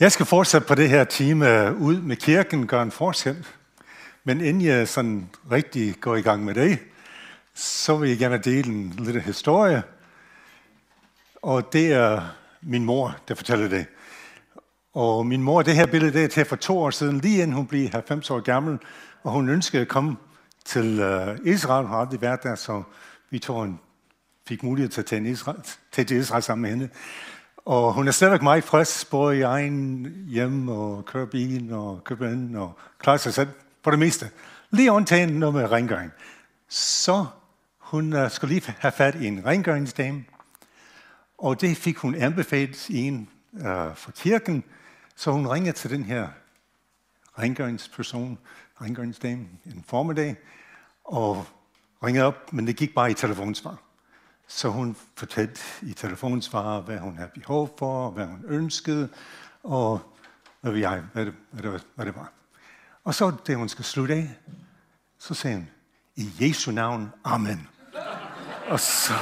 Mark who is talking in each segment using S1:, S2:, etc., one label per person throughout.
S1: Jeg skal fortsætte på det her time øh, ud med kirken, gøre en forskel. Men inden jeg sådan rigtig går i gang med det, så vil jeg gerne dele en lille historie. Og det er min mor, der fortæller det. Og min mor, det her billede, det er til for to år siden, lige inden hun blev 90 år gammel, og hun ønskede at komme til øh, Israel. Hun har aldrig været der, så vi tog en, fik mulighed til at tage, Israel, til Israel sammen med hende. Og hun er stadigvæk meget frisk, både i egen hjem og kører bilen og køber ind og klarer sig selv på det meste. Lige undtagen noget med rengøring. Så hun uh, skulle lige have fat i en rengøringsdame, og det fik hun anbefalet i en uh, fra kirken, så hun ringede til den her rengøringsperson, rengøringsdame, en formiddag, og ringede op, men det gik bare i telefonsvar. Så hun fortalte i telefonsvar, hvad hun havde behov for, hvad hun ønskede, og hvad, jeg, hvad, det, hvad, det, hvad det var. Og så, da hun skal slutte af, så sagde hun, i Jesu navn, Amen. og så,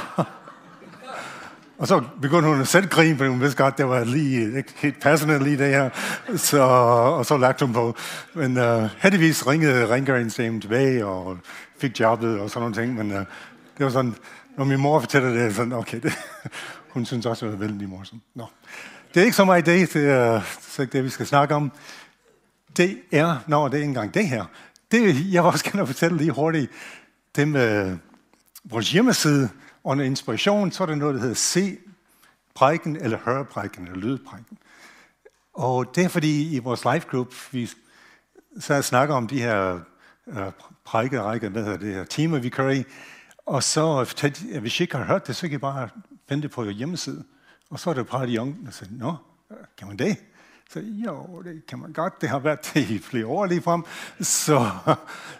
S1: og så begyndte hun at selv grine, fordi hun vidste godt, det var lige, ikke helt passende lige det her. Så, og så lagde hun på. Men uh, heldigvis ringede rengøringsdamen tilbage og fik jobbet og sådan nogle ting. Men uh, det var sådan, når min mor fortæller det, sådan, okay, det, hun synes også, det var vældig morsomt. Nå. Det er ikke så meget det, det er så det, vi skal snakke om. Det er, når det er engang det her. Det, jeg vil også gerne fortælle lige hurtigt, det med vores hjemmeside, under inspiration, så er der noget, der hedder se prædiken, eller høre prædiken, eller lyde prædiken. Og det er fordi, i vores live group, vi så snakker om de her øh, prædikerækker, hvad hedder det her, timer, vi kører i, og så fortalte jeg, hvis I ikke har hørt det, så kan I bare vente på hjemmeside. Og så er der bare de unge, der siger, nå, kan man det? Så jo, det kan man godt. Det har været det i flere år lige frem. Så,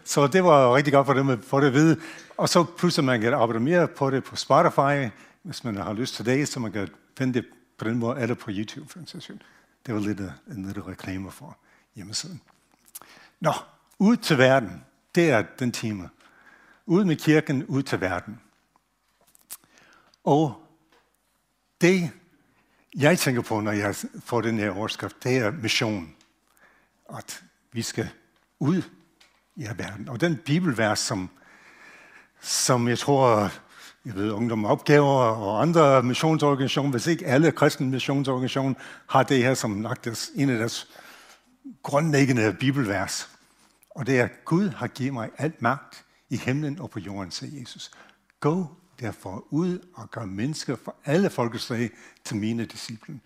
S1: så det var rigtig godt for dem at få det at vide. Og så pludselig man kan abonnere mere på det på Spotify, hvis man har lyst til det, så man kan finde det på den måde, eller på YouTube for en session. Det var lidt en lille reklame for hjemmesiden. Nå, ud til verden. Det er den time. Ud med kirken, ud til verden. Og det, jeg tænker på, når jeg får den her overskrift, det er mission. At vi skal ud i verden. Og den bibelvers, som, som jeg tror, jeg ved, Ungdom Opgaver og andre missionsorganisationer, hvis ikke alle kristne missionsorganisationer har det her som nok deres, en af deres grundlæggende bibelvers. Og det er, Gud har givet mig alt magt i himlen og på jorden, sagde Jesus. Gå derfor ud og gør mennesker for alle folkeslag til mine disciple.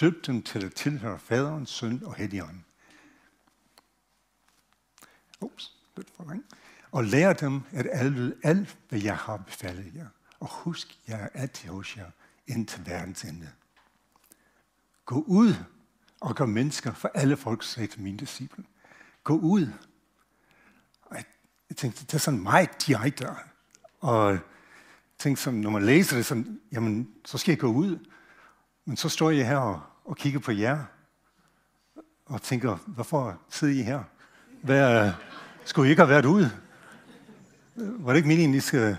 S1: Døb dem til at tilhøre faderen, søn og helligånden. Ups, lidt for langt. Og lær dem at alle alt, hvad jeg har befalet jer. Og husk, jeg er altid hos jer indtil verdens ende. Gå ud og gør mennesker for alle folk, sagde til mine disciple. Gå ud jeg tænkte, det er sådan meget direkte. Og tænkte som, når man læser det, sådan, jamen, så skal jeg gå ud. Men så står jeg her og, og kigger på jer, og tænker, hvorfor sidder I her? Hvad, skulle I ikke have været ude? Var det ikke meningen, I skal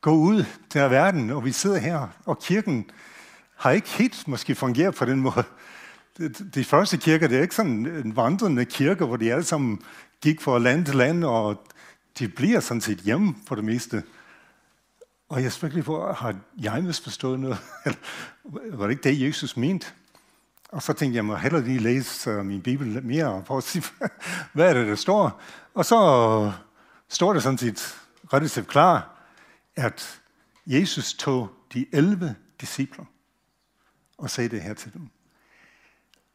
S1: gå ud til verden, og vi sidder her, og kirken har ikke helt måske fungeret på den måde. De, de første kirker, det er ikke sådan en vandrende kirke, hvor de alle sammen gik fra land til land, og de bliver sådan set hjemme på det meste. Og jeg spørger lige på, har jeg misforstået noget? var det ikke det, Jesus mente? Og så tænkte jeg, jeg må hellere lige læse øh, min bibel mere, for at sige, hvad er det, der står? Og så står der sådan set relativt klar, at Jesus tog de 11 discipler og sagde det her til dem.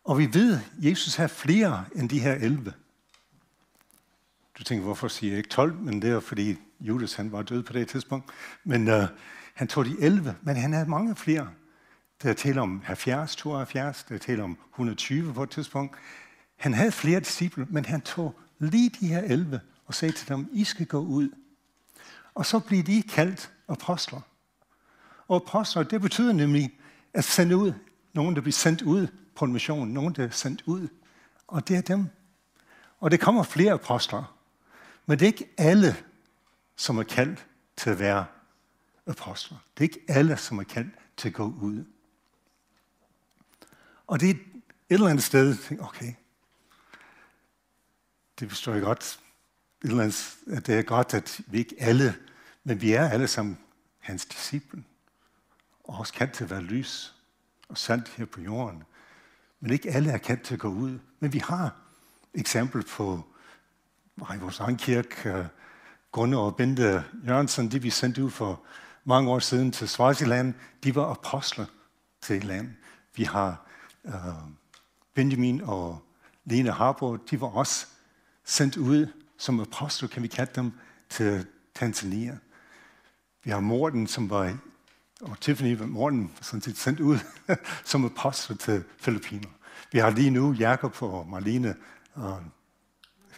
S1: Og vi ved, at Jesus har flere end de her 11. Du tænker, hvorfor siger jeg ikke 12? Men det er fordi Judas han var død på det tidspunkt. Men uh, han tog de 11, men han havde mange flere. Der taler om 70, 72, der taler om 120 på et tidspunkt. Han havde flere disciple, men han tog lige de her 11 og sagde til dem, I skal gå ud. Og så bliver de kaldt apostler. Og apostler, det betyder nemlig at sende ud. Nogen, der bliver sendt ud på en mission. Nogen, der er sendt ud. Og det er dem. Og det kommer flere apostler. Men det er ikke alle, som er kaldt til at være apostler. Det er ikke alle, som er kaldt til at gå ud. Og det er eller andet sted tænker, okay, det forstår jeg godt, et eller andet, at det er godt, at vi ikke alle, men vi er alle sammen hans disciple, og også kaldt til at være lys og sandt her på jorden. Men ikke alle er kendt til at gå ud. Men vi har eksempel på i vores egen kirke, øh, Gunnar og Bente Jørgensen, de vi sendte ud for mange år siden til Swaziland, de var apostler til et land. Vi har øh, Benjamin og Lene Harbo, de var også sendt ud som apostler, kan vi kalde dem, til Tanzania. Vi har Morten, som var, og Tiffany var morgen sådan set sendt ud som apostel til Filippiner. Vi har lige nu Jakob og Marlene, og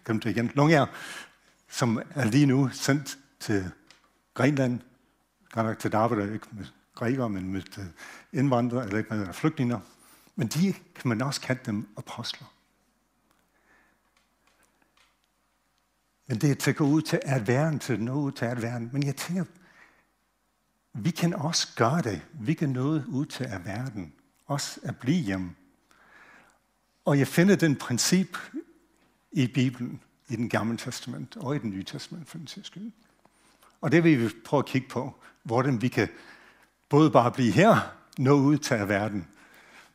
S1: jeg til igen, Lunger, som er lige nu sendt til Grenland, godt nok til David, arbejde ikke med grækere, men med øh, indvandrere, eller ikke med flygtninger. Men de kan man også kalde dem apostler. Men det er til at gå ud til at være, til at nå ud til at være. Men jeg tænker, vi kan også gøre det. Vi kan nå ud til af verden. Også at blive hjemme. Og jeg finder den princip i Bibelen, i den gamle testament og i den nye testament for den sags skyld. Og det vil vi prøve at kigge på, hvordan vi kan både bare blive her, nå ud til af verden.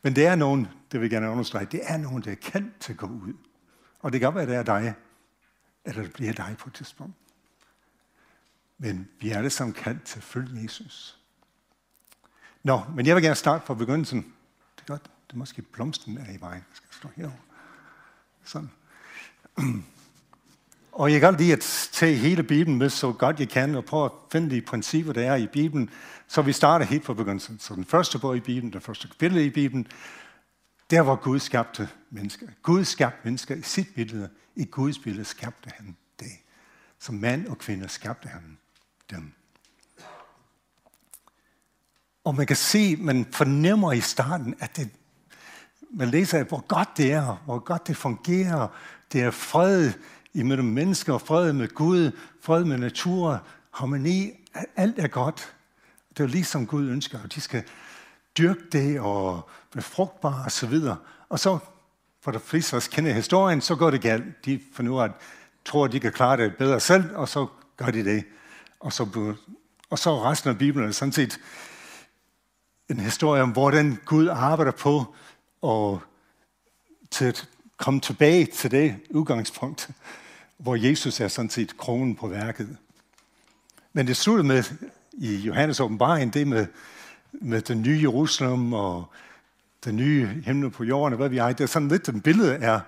S1: Men det er nogen, det vil jeg gerne understrege, det er nogen, der er kendt til at gå ud. Og det kan være, at det er dig, eller det bliver dig på et tidspunkt. Men vi er alle sammen kaldt til at følge Jesus. Nå, men jeg vil gerne starte fra begyndelsen. Det er godt, det er måske blomsten er i vejen. Jeg skal stå herovre. Sådan. Og jeg kan godt lide at tage hele Bibelen med så godt jeg kan, og prøve at finde de principper, der er i Bibelen. Så vi starter helt fra begyndelsen. Så den første bog i Bibelen, den første kapitel i Bibelen, der var Gud skabte mennesker. Gud skabte mennesker i sit billede. I Guds billede skabte han det. Som mand og kvinde skabte han dem. Og man kan se, man fornemmer i starten, at det, man læser, hvor godt det er, hvor godt det fungerer. Det er fred imellem mennesker, fred med Gud, fred med natur, harmoni. Alt er godt. Det er ligesom Gud ønsker, at de skal dyrke det og være frugtbare og så videre. Og så, for de fleste af os kender historien, så går det galt. De finder ud af, at tror, at de kan klare det bedre selv, og så gør de det. Og så, og så resten af Bibelen er sådan set en historie om, hvordan Gud arbejder på og til at komme tilbage til det udgangspunkt, hvor Jesus er sådan set kronen på værket. Men det slutter med i Johannes åbenbaring, det med, med den nye Jerusalem og den nye himmel på jorden, og hvad vi har. Det er sådan lidt, den billede er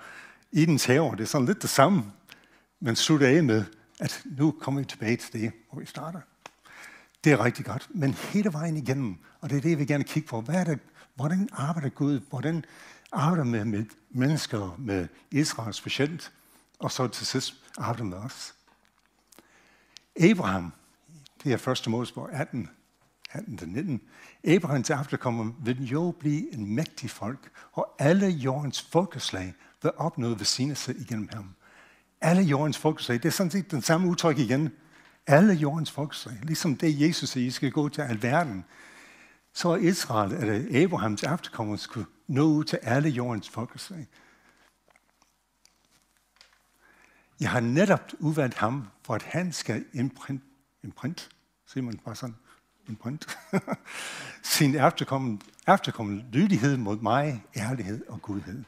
S1: i den have. Det er sådan lidt det samme, men slutter af med, at nu kommer vi tilbage til det, hvor vi starter. Det er rigtig godt, men hele vejen igennem, og det er det, vi gerne kigge på. Hvad er det, hvordan arbejder Gud? Hvordan arbejder med, med mennesker, med Israel specielt, og så til sidst arbejder med os. Abraham, det er første Mosebog 18, 18-19. Abrahams efterkommer vil jo blive en mægtig folk, og alle jordens folkeslag vil opnå velsignelse igennem ham. Alle jordens folkeslag, det er sådan set den samme udtryk igen. Alle jordens folkeslag, ligesom det Jesus siger, I skal gå til alverden. Så er Israel, eller Abrahams afterkommer, skulle nå ud til alle jordens folkeslag. Jeg har netop udvalgt ham, for at han skal imprint, imprint siger man bare sådan, imprint, sin efterkommende, efterkommende lydighed mod mig, ærlighed og gudhed.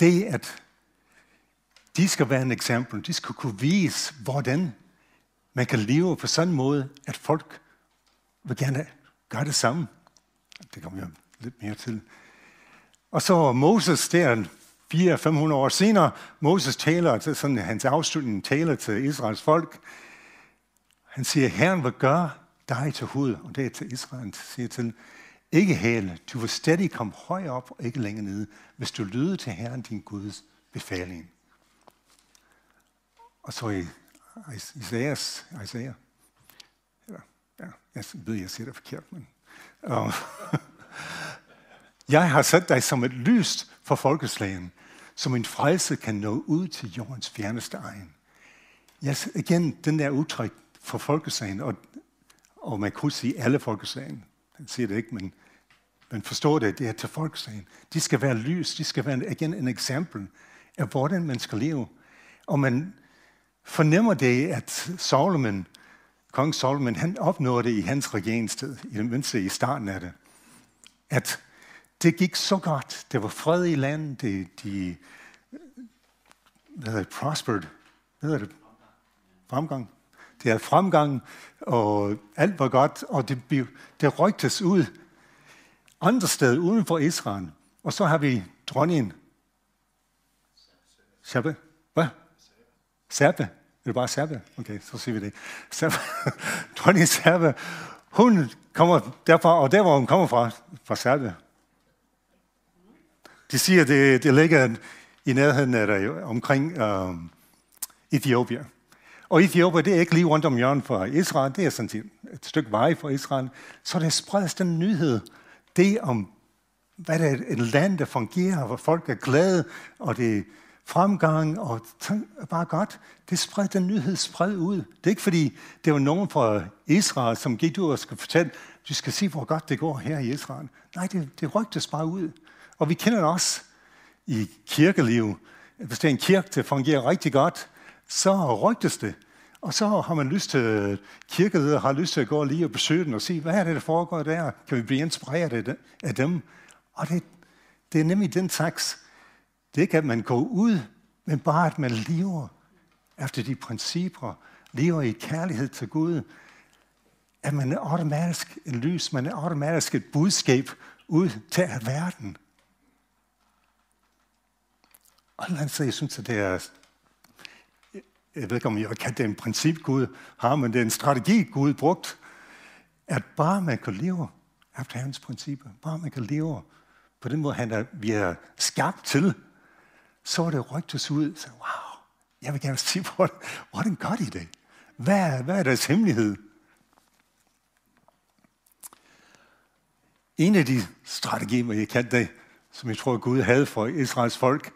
S1: Det, at de skal være en eksempel, de skal kunne vise, hvordan man kan leve på sådan en måde, at folk vil gerne gøre det samme. Det kommer jeg lidt mere til. Og så Moses, der 400-500 år senere, Moses taler, til sådan hans afslutning taler til Israels folk. Han siger, Herren vil gøre dig til hoved, og det er til Israel, han siger til, ikke hæle, du vil stadig komme højere op og ikke længere nede, hvis du lyder til Herren din Guds befaling. Og så i Isaias, Isaiah, ja, ja, jeg ved, jeg siger det forkert, men... Og, øhm, jeg har sat dig som et lys for folkeslagen, som en frelse kan nå ud til jordens fjerneste egen. Yes, igen, den der udtryk for folkeslagen, og, og man kunne sige alle folkeslagen. Han siger det ikke, men man forstår det, det er til folkeslagen. De skal være lys, de skal være igen en eksempel af, hvordan man skal leve. Og man fornemmer det, at Solomon, kong Solomon, han opnåede det i hans regeringstid, i det mindste i starten af det, at det gik så godt. Det var fred i landet, de, de hvad hedder det, prospered, hvad hedder det, fremgang. Det er fremgang, og alt var godt, og det, blev, det rygtes ud andre steder uden for Israel. Og så har vi dronningen. Shabbat, Serbe. Er det bare Serbe? Okay, så siger vi det. Serbe. dronning Serbe. Hun kommer derfra, og der hvor hun kommer fra, fra Serbe. De siger, det, det ligger i nærheden af der, omkring øhm, uh, Etiopien. Og Etiopien, det er ikke lige rundt om hjørnet for Israel, det er sådan set et stykke vej for Israel. Så der spredes den nyhed, det om, hvad det er et land, der fungerer, hvor folk er glade, og det er fremgang, og er bare godt. Det spredte den nyhed spred ud. Det er ikke fordi, det var nogen fra Israel, som gik ud og skulle fortælle, du skal se, hvor godt det går her i Israel. Nej, det, det rygtes bare ud. Og vi kender det også i kirkeliv. Hvis det er en kirke, der fungerer rigtig godt, så rygtes det. Og så har man lyst til, kirkeleder har lyst til at gå lige og besøge den og se, hvad er det, der foregår der? Kan vi blive inspireret af dem? Og det, det er nemlig den slags. Det kan man gå ud, men bare, at man lever efter de principper, lever i kærlighed til Gud, at man er automatisk en lys, man er automatisk et budskab ud til verden. Og jeg synes, at det er jeg ved ikke, om jeg kan det en princip, Gud har, men det er en strategi, Gud brugt, at bare man kan leve efter hans principper, bare man kan leve på den måde, han er, vi er skabt til, så det rygtes ud, så wow, jeg vil gerne sige, hvordan gør de det? Hvad, hvad er deres hemmelighed? En af de strategier, jeg kan det, som jeg tror, Gud havde for Israels folk,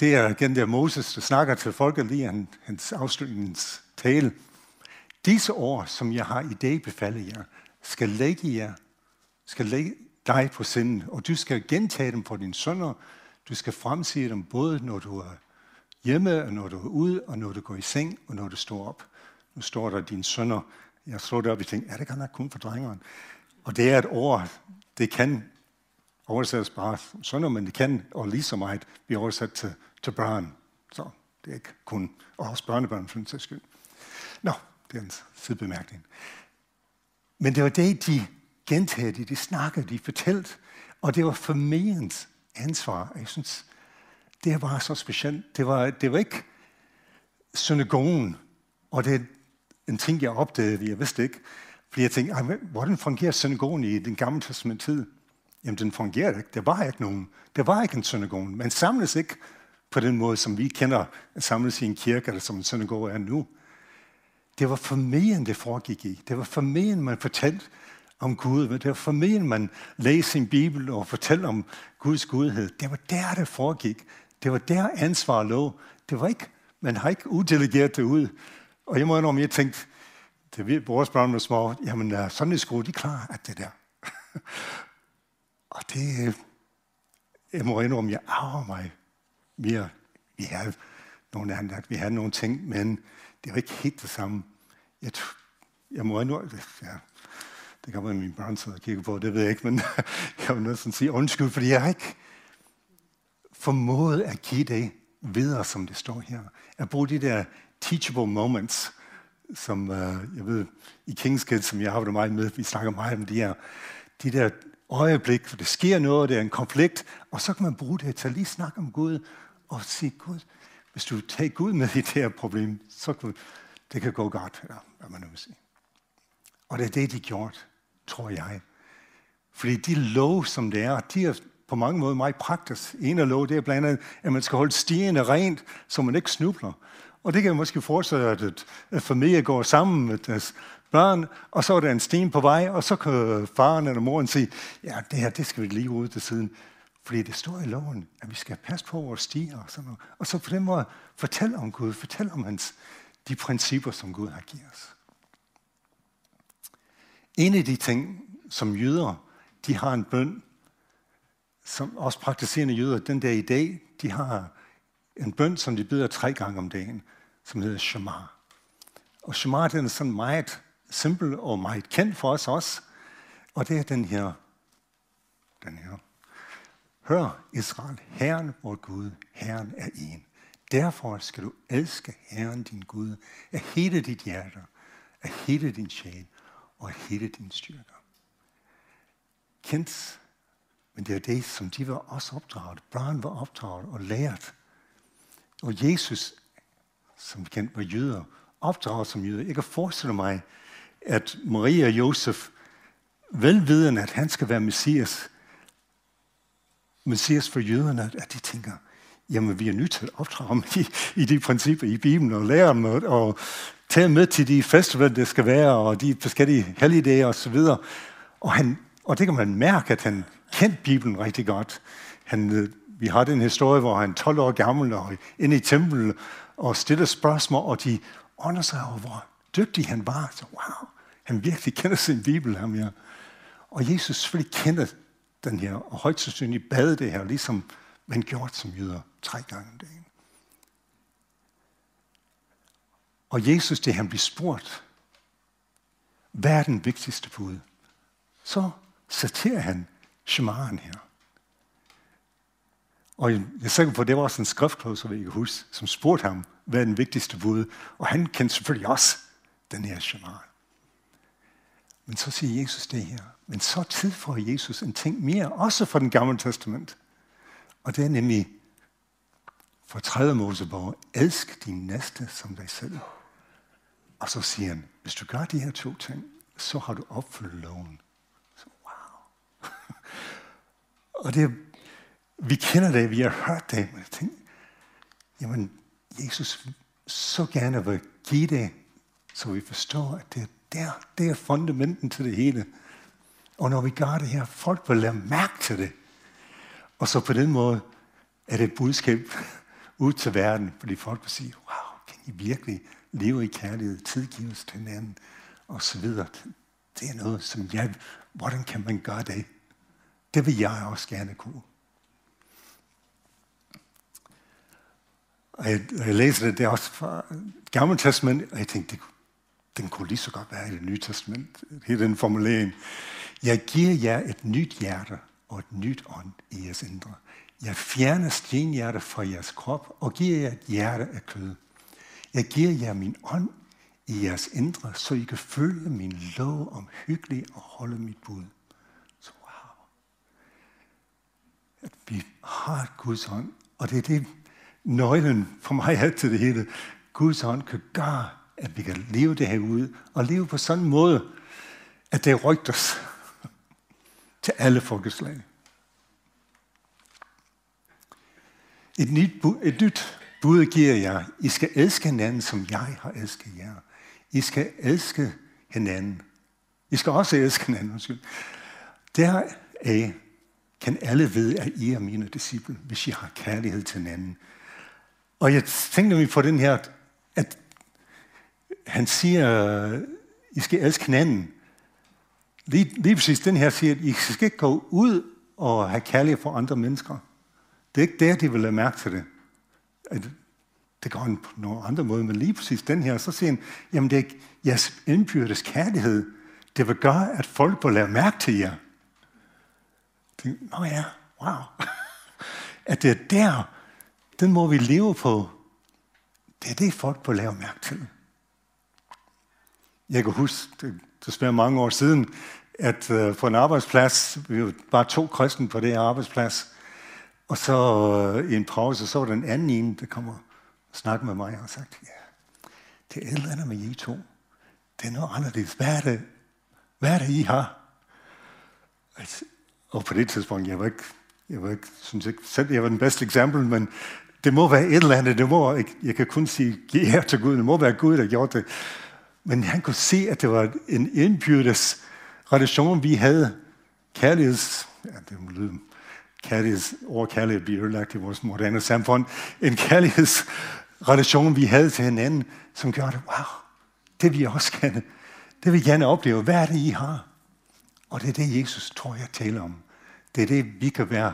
S1: det er igen der Moses, der snakker til folket lige han, hans afslutningstale. Disse år, som jeg har i dag befaldet jer, skal lægge jer, skal lægge dig på sinden, og du skal gentage dem for dine sønner. Du skal fremsige dem både, når du er hjemme, og når du er ude, og når du går i seng, og når du står op. Nu står der dine sønner. Jeg slår det op og tænkte, er det godt nok kun for drengeren? Og det er et ord, det kan oversættes bare sønner, men det kan, og lige så meget, blive oversat til til børn. Så det er ikke kun, og også børnebørn for den sags skyld. Nå, det er en sidebemærkning. Men det var det, de gentagede, de snakkede, de fortalte, og det var familiens ansvar. Jeg synes, det var så specielt. Det var, det var ikke synagogen, og det er en ting, jeg opdagede, jeg vidste ikke. Fordi jeg tænkte, hvordan fungerer synagogen i den gamle testament tid? Jamen, den fungerede ikke. Der var ikke nogen. Der var ikke en synagoge. Man samles ikke på den måde, som vi kender samles i en kirke, eller som en synagoge er nu. Det var familien, det foregik i. Det var familien, man fortalte om Gud. Det var familien, man læste sin bibel og fortalte om Guds gudhed. Det var der, det foregik. Det var der, ansvar lå. Det var ikke, man har ikke uddelegeret det ud. Og jeg må indrømme, jeg tænkte, det vi, vores børn var små, jamen sådan er skole, de klarer at det der. og det, øh, jeg må indrømme, jeg arver mig mere. Vi havde nogle andre, vi havde nogle ting, men det var ikke helt det samme. Jeg, jeg må indrømme, ja, det kan være, at mine børn sidder og kigger på, det ved jeg ikke, men jeg vil næsten sige undskyld, fordi jeg har ikke formået at give det videre, som det står her. At bruge de der teachable moments, som uh, jeg ved, i King's Kids, som jeg har det meget med, vi snakker meget om de her, de der øjeblik, hvor det sker noget, det er en konflikt, og så kan man bruge det til at lige snakke om Gud, og sige, Gud, hvis du tager Gud med i det her problem, så kan det kan gå godt, eller hvad man nu vil sige. Og det er det, de gjort, tror jeg. Fordi de lov, som det er, de er på mange måder meget praktisk. En af lov, det er blandt andet, at man skal holde stierne rent, så man ikke snubler. Og det kan jeg måske forestille, at, et familie går sammen med deres børn, og så er der en sten på vej, og så kan faren eller moren sige, ja, det her, det skal vi lige ud til siden. Fordi det står i loven, at vi skal passe på vores stier og sådan noget. Og så på den måde fortælle om Gud, fortælle om hans, de principper, som Gud har givet os. En af de ting, som jøder de har en bøn, som også praktiserende jøder den der i dag, de har en bøn, som de beder tre gange om dagen, som hedder Shema. Og Shema, den er sådan meget simpel og meget kendt for os også. Og det er den her. Den her. Hør Israel, Herren vor Gud, Herren er en. Derfor skal du elske Herren din Gud af hele dit hjerte, af hele din sjæl og hele din styrke. Kendt, men det er det, som de var også opdraget. Børn var opdraget og lært. Og Jesus, som kendt var jøder, opdraget som jøder. Jeg kan forestille mig, at Maria og Josef, velvidende, at han skal være Messias, Messias for jøderne, at de tænker, jamen vi er nødt til at opdrage ham i, i de principper i Bibelen, og lære dem, og, og taget med til de festivaler, der skal være, og de forskellige helligdage osv. Og, han, og det kan man mærke, at han kendte Bibelen rigtig godt. Han, øh, vi har den historie, hvor han er 12 år gammel og inde i templet og stiller spørgsmål, og de ånder sig over, hvor dygtig han var. Så wow, han virkelig kender sin Bibel, ham ja. Og Jesus selvfølgelig kender den her, og højt sandsynligt bad det her, ligesom man gjort som jøder tre gange om dagen. Og Jesus, det han bliver spurgt, hvad er den vigtigste bud? Så sorterer han Shemaren her. Og jeg er sikker på, at det var også en skriftklodser, jeg kan huske, som spurgte ham, hvad er den vigtigste bud? Og han kendte selvfølgelig også den her Shemaren. Men så siger Jesus det her. Men så tid for Jesus en ting mere, også fra den gamle testament. Og det er nemlig for tredje Mosebog, elsk din næste som dig selv. Og så siger han, hvis du gør de her to ting, så har du opfyldt loven. Så wow. og det, vi kender det, vi har hørt det, men jeg tænker, jamen, Jesus så gerne vil give det, så vi forstår, at det er der, det er fundamenten til det hele. Og når vi gør det her, folk vil lade mærke til det. Og så på den måde er det et budskab ud til verden, fordi folk vil sige, wow, kan I virkelig lever i kærlighed, tilgives til hinanden, og så videre. Det er noget, som jeg, hvordan kan man gøre det? Det vil jeg også gerne kunne. Og jeg, jeg læser det, det er også fra Gamle Testament, og jeg tænkte, det, den kunne lige så godt være i det nye testament, hele den formulering. Jeg giver jer et nyt hjerte og et nyt ånd i jeres indre. Jeg fjerner stenhjerte fra jeres krop og giver jer et hjerte af kød. Jeg giver jer min ånd i jeres indre, så I kan følge min lov om hyggelig og holde mit bud. Så wow. At vi har Guds ånd, og det er det nøglen for mig er til det hele. Guds ånd kan gøre, at vi kan leve det her ud, og leve på sådan en måde, at det rygtes til alle folkeslag. Et nyt, et nyt bud giver jeg. I skal elske hinanden, som jeg har elsket jer. I skal elske hinanden. I skal også elske hinanden. Undskyld. Deraf kan alle vide, at I er mine disciple, hvis I har kærlighed til hinanden. Og jeg tænkte mig på den her, at han siger, I skal elske hinanden. Lige, lige præcis den her siger, at I skal ikke gå ud og have kærlighed for andre mennesker. Det er ikke der, de vil lade mærke til det. At det går på nogle andre måder, men lige præcis den her, så siger han, jamen det er jeres indbyrdes kærlighed, det vil gøre, at folk vil lade mærke til jer. Det, Nå ja, wow. at det er der, den må vi leve på. Det er det, folk vil lave mærke til. Jeg kan huske, det er desværre mange år siden, at øh, på en arbejdsplads, vi var bare to kristne på det her arbejdsplads, og så uh, i en pause, så var den anden en, der kommer og snakker med mig og sagt, ja, det er et eller andet med I to. Det er noget anderledes. Hvad er det, hvad er det I har? Altså, og på det tidspunkt, jeg var ikke, jeg var ikke, synes ikke selv, jeg var den bedste eksempel, men det må være et eller andet. Det må, jeg, jeg kan kun sige, giv her til Gud. Det må være Gud, der gjorde det. Men han kunne se, at det var en indbyrdes relation, vi havde. Kærligheds... Ja, det må lyde kærligheds, over kærlighed bliver ødelagt i vores moderne samfund. En kærlighedsrelation, vi havde til hinanden, som gjorde det, wow, det vil jeg også gerne, det vil jeg gerne opleve. Hvad er det, I har? Og det er det, Jesus tror jeg taler om. Det er det, vi kan være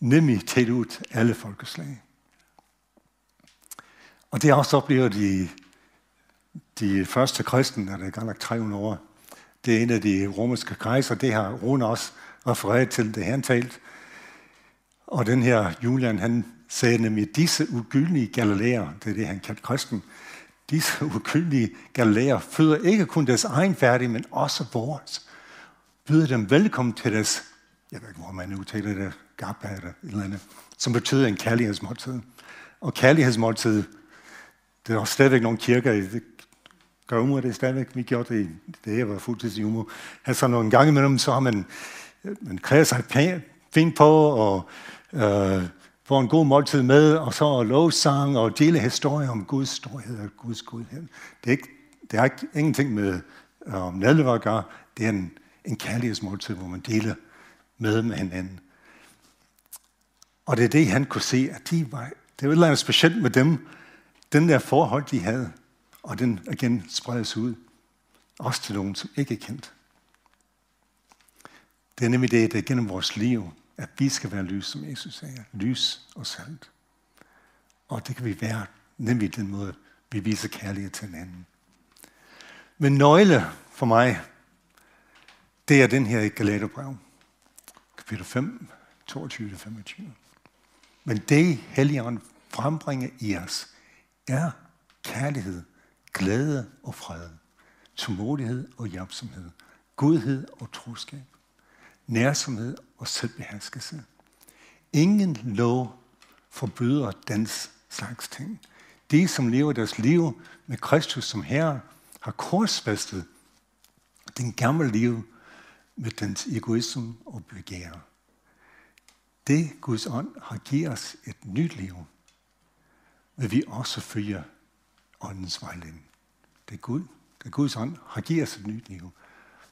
S1: nemlig tæt ud alle folkeslag. Og det er også oplevet de, de første kristne, der er gang 300 år. Det er en af de romerske kejser, det har Rune også refereret til, det han talt. Og den her Julian, han sagde nemlig, disse ugyldige galilæer, det er det, han kaldte kristen, disse ugyldige galilæer føder ikke kun deres egen færdige, men også vores. Byder dem velkommen til deres, jeg ved ikke, hvor man udtaler det, gabba eller et eller andet, som betyder en kærlighedsmåltid. Og kærlighedsmåltid, det er stadigvæk nogle kirker, det gør umor det stadigvæk, vi gjorde det, det jeg var fuldtids umor. Altså nogle gange imellem, så har man, øh, man klæder sig fint på, og øh, får en god måltid med, og så lovsang og dele historier om Guds storhed og Guds godhed. Det er, ikke, det er ikke ingenting med øh, um, nadlever at gøre. Det er en, en kærlighedsmåltid, hvor man deler med med hinanden. Og det er det, han kunne se, at de var, det var et eller andet specielt med dem, den der forhold, de havde, og den igen spredes ud, også til nogen, som ikke er kendt. Det er nemlig det, der gennem vores liv, at vi skal være lys, som Jesus sagde. Lys og salt. Og det kan vi være, nemlig den måde, vi viser kærlighed til hinanden. Men nøgle for mig, det er den her i Galaterbrev. Kapitel 5, 22-25. Men det, Helligånden frembringer i os, er kærlighed, glæde og fred, tålmodighed og hjælpsomhed, godhed og troskab, nærsomhed og selvbeherskelse. Ingen lov forbyder den slags ting. De, som lever deres liv med Kristus som Herre, har korsfæstet den gamle liv med dens egoisme og begær. Det Guds ånd har givet os et nyt liv, vil vi også følge åndens vejledning. Det er Gud, det er Guds ånd har givet os et nyt liv,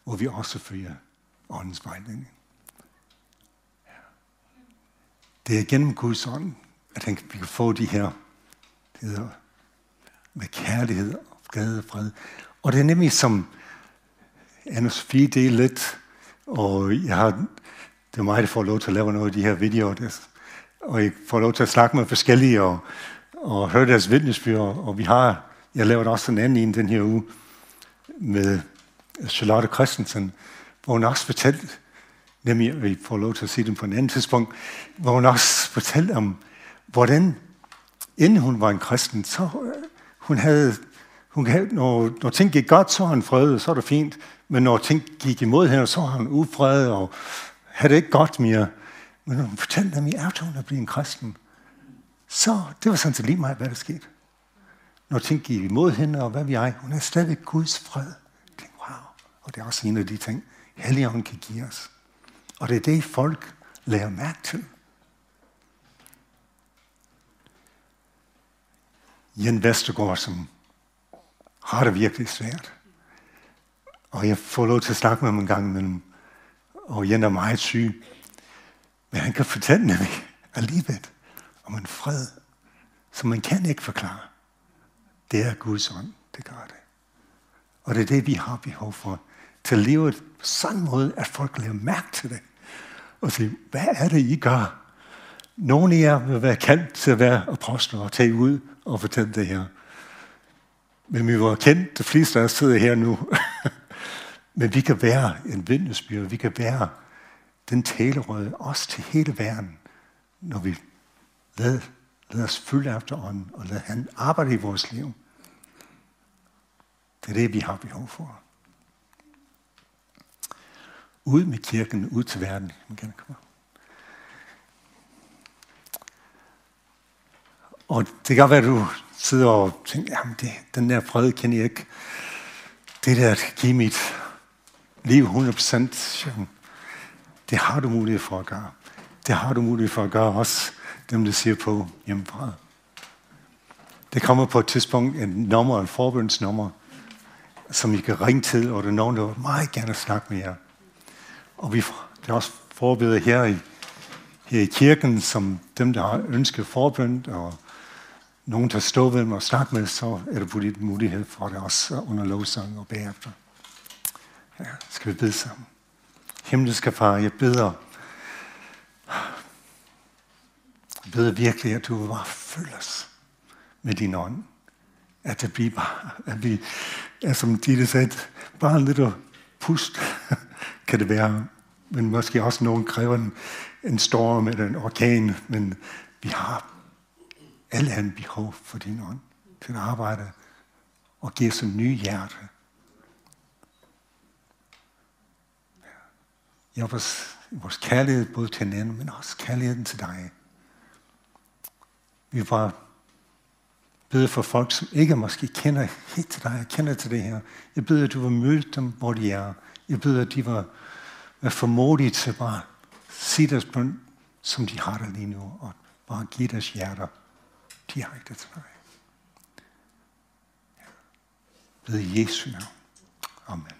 S1: hvor vi også følger åndens vejledning. Det er gennem Guds ånd, at han, vi kan få de her det hedder, med kærlighed og glæde og fred. Og det er nemlig som Anders Sofie det lidt, og jeg har, det er mig, der får lov til at lave noget af de her videoer, der, og jeg får lov til at snakke med forskellige og, og høre deres vidnesbyrd, og vi har, jeg laver også en anden en den her uge med Charlotte Christensen, hvor hun også fortalte, nemlig, at vi får lov til at sige dem på en anden tidspunkt, hvor hun også fortalte om, hvordan, inden hun var en kristen, så øh, hun havde, hun havde når, når ting gik godt, så var hun fred, så var det fint, men når ting gik imod hende, så var han ufred, og havde det ikke godt mere. Men når hun fortalte dem, at hun er blevet en kristen, så det var sådan set lige meget, hvad der skete. Når ting gik imod hende, og hvad vi er, hun er stadig Guds fred. Jeg tænkte, wow. Og det er også en af de ting, Helligånden kan give os. Og det er det, folk lærer mærke til. Jen Vestergaard, som har det virkelig svært. Og jeg får lov til at snakke med ham en gang imellem. Og Jen er meget syg. Men han kan fortælle nemlig alligevel om en fred, som man kan ikke forklare. Det er Guds ånd, det gør det. Og det er det, vi har behov for. Til livet på sådan måde, at folk lægger mærke til det. Og sige, hvad er det, I gør? Nogle af jer vil være kaldt til at være apostler og tage ud og fortælle det her. Men vi var kendt, de fleste af os sidder her nu. Men vi kan være en vidnesbyrd, vi kan være den talerøde, også til hele verden, når vi lader, lader os følge efter ånden, og lader han arbejde i vores liv. Det er det, vi har behov for. Ud med kirken, ud til verden. Man kan komme. Og det kan godt være, at du sidder og tænker, jamen det, den der fred kan jeg ikke. Det der at give mit liv 100%, det har du mulighed for at gøre. Det har du mulighed for at gøre også dem, der siger på hjemmefra. Det kommer på et tidspunkt en nummer, en forbundsnummer, som I kan ringe til, og der er nogen, der vil meget gerne snakke med jer. Og vi der er også forberedt her i, her i kirken, som dem, der har ønsket forbønd, og nogen, der står ved dem og snakker med, så er der politisk mulighed for det også under lovsang og bagefter. Ja, skal vi bede sammen. Himmelske Far, jeg beder, jeg beder virkelig, at du vil bare følge os med din ånd. At det bliver bare, at vi er som Ditte sagde, bare en lille pust kan det være. Men måske også nogen kræver en, en storm eller en orkan, men vi har alle en behov for din ånd til at arbejde og give os en ny hjerte. Ja, vores, vores kærlighed både til hinanden, men også kærligheden til dig. Vi var bede for folk, som ikke måske kender helt til dig, kender til det her. Jeg beder, at du vil møde dem, hvor de er. Jeg beder, at de var, var formodige til bare at se deres bøn, som de har det lige nu, og bare give deres hjerter direkte til dig. Ved Jesu navn. Amen.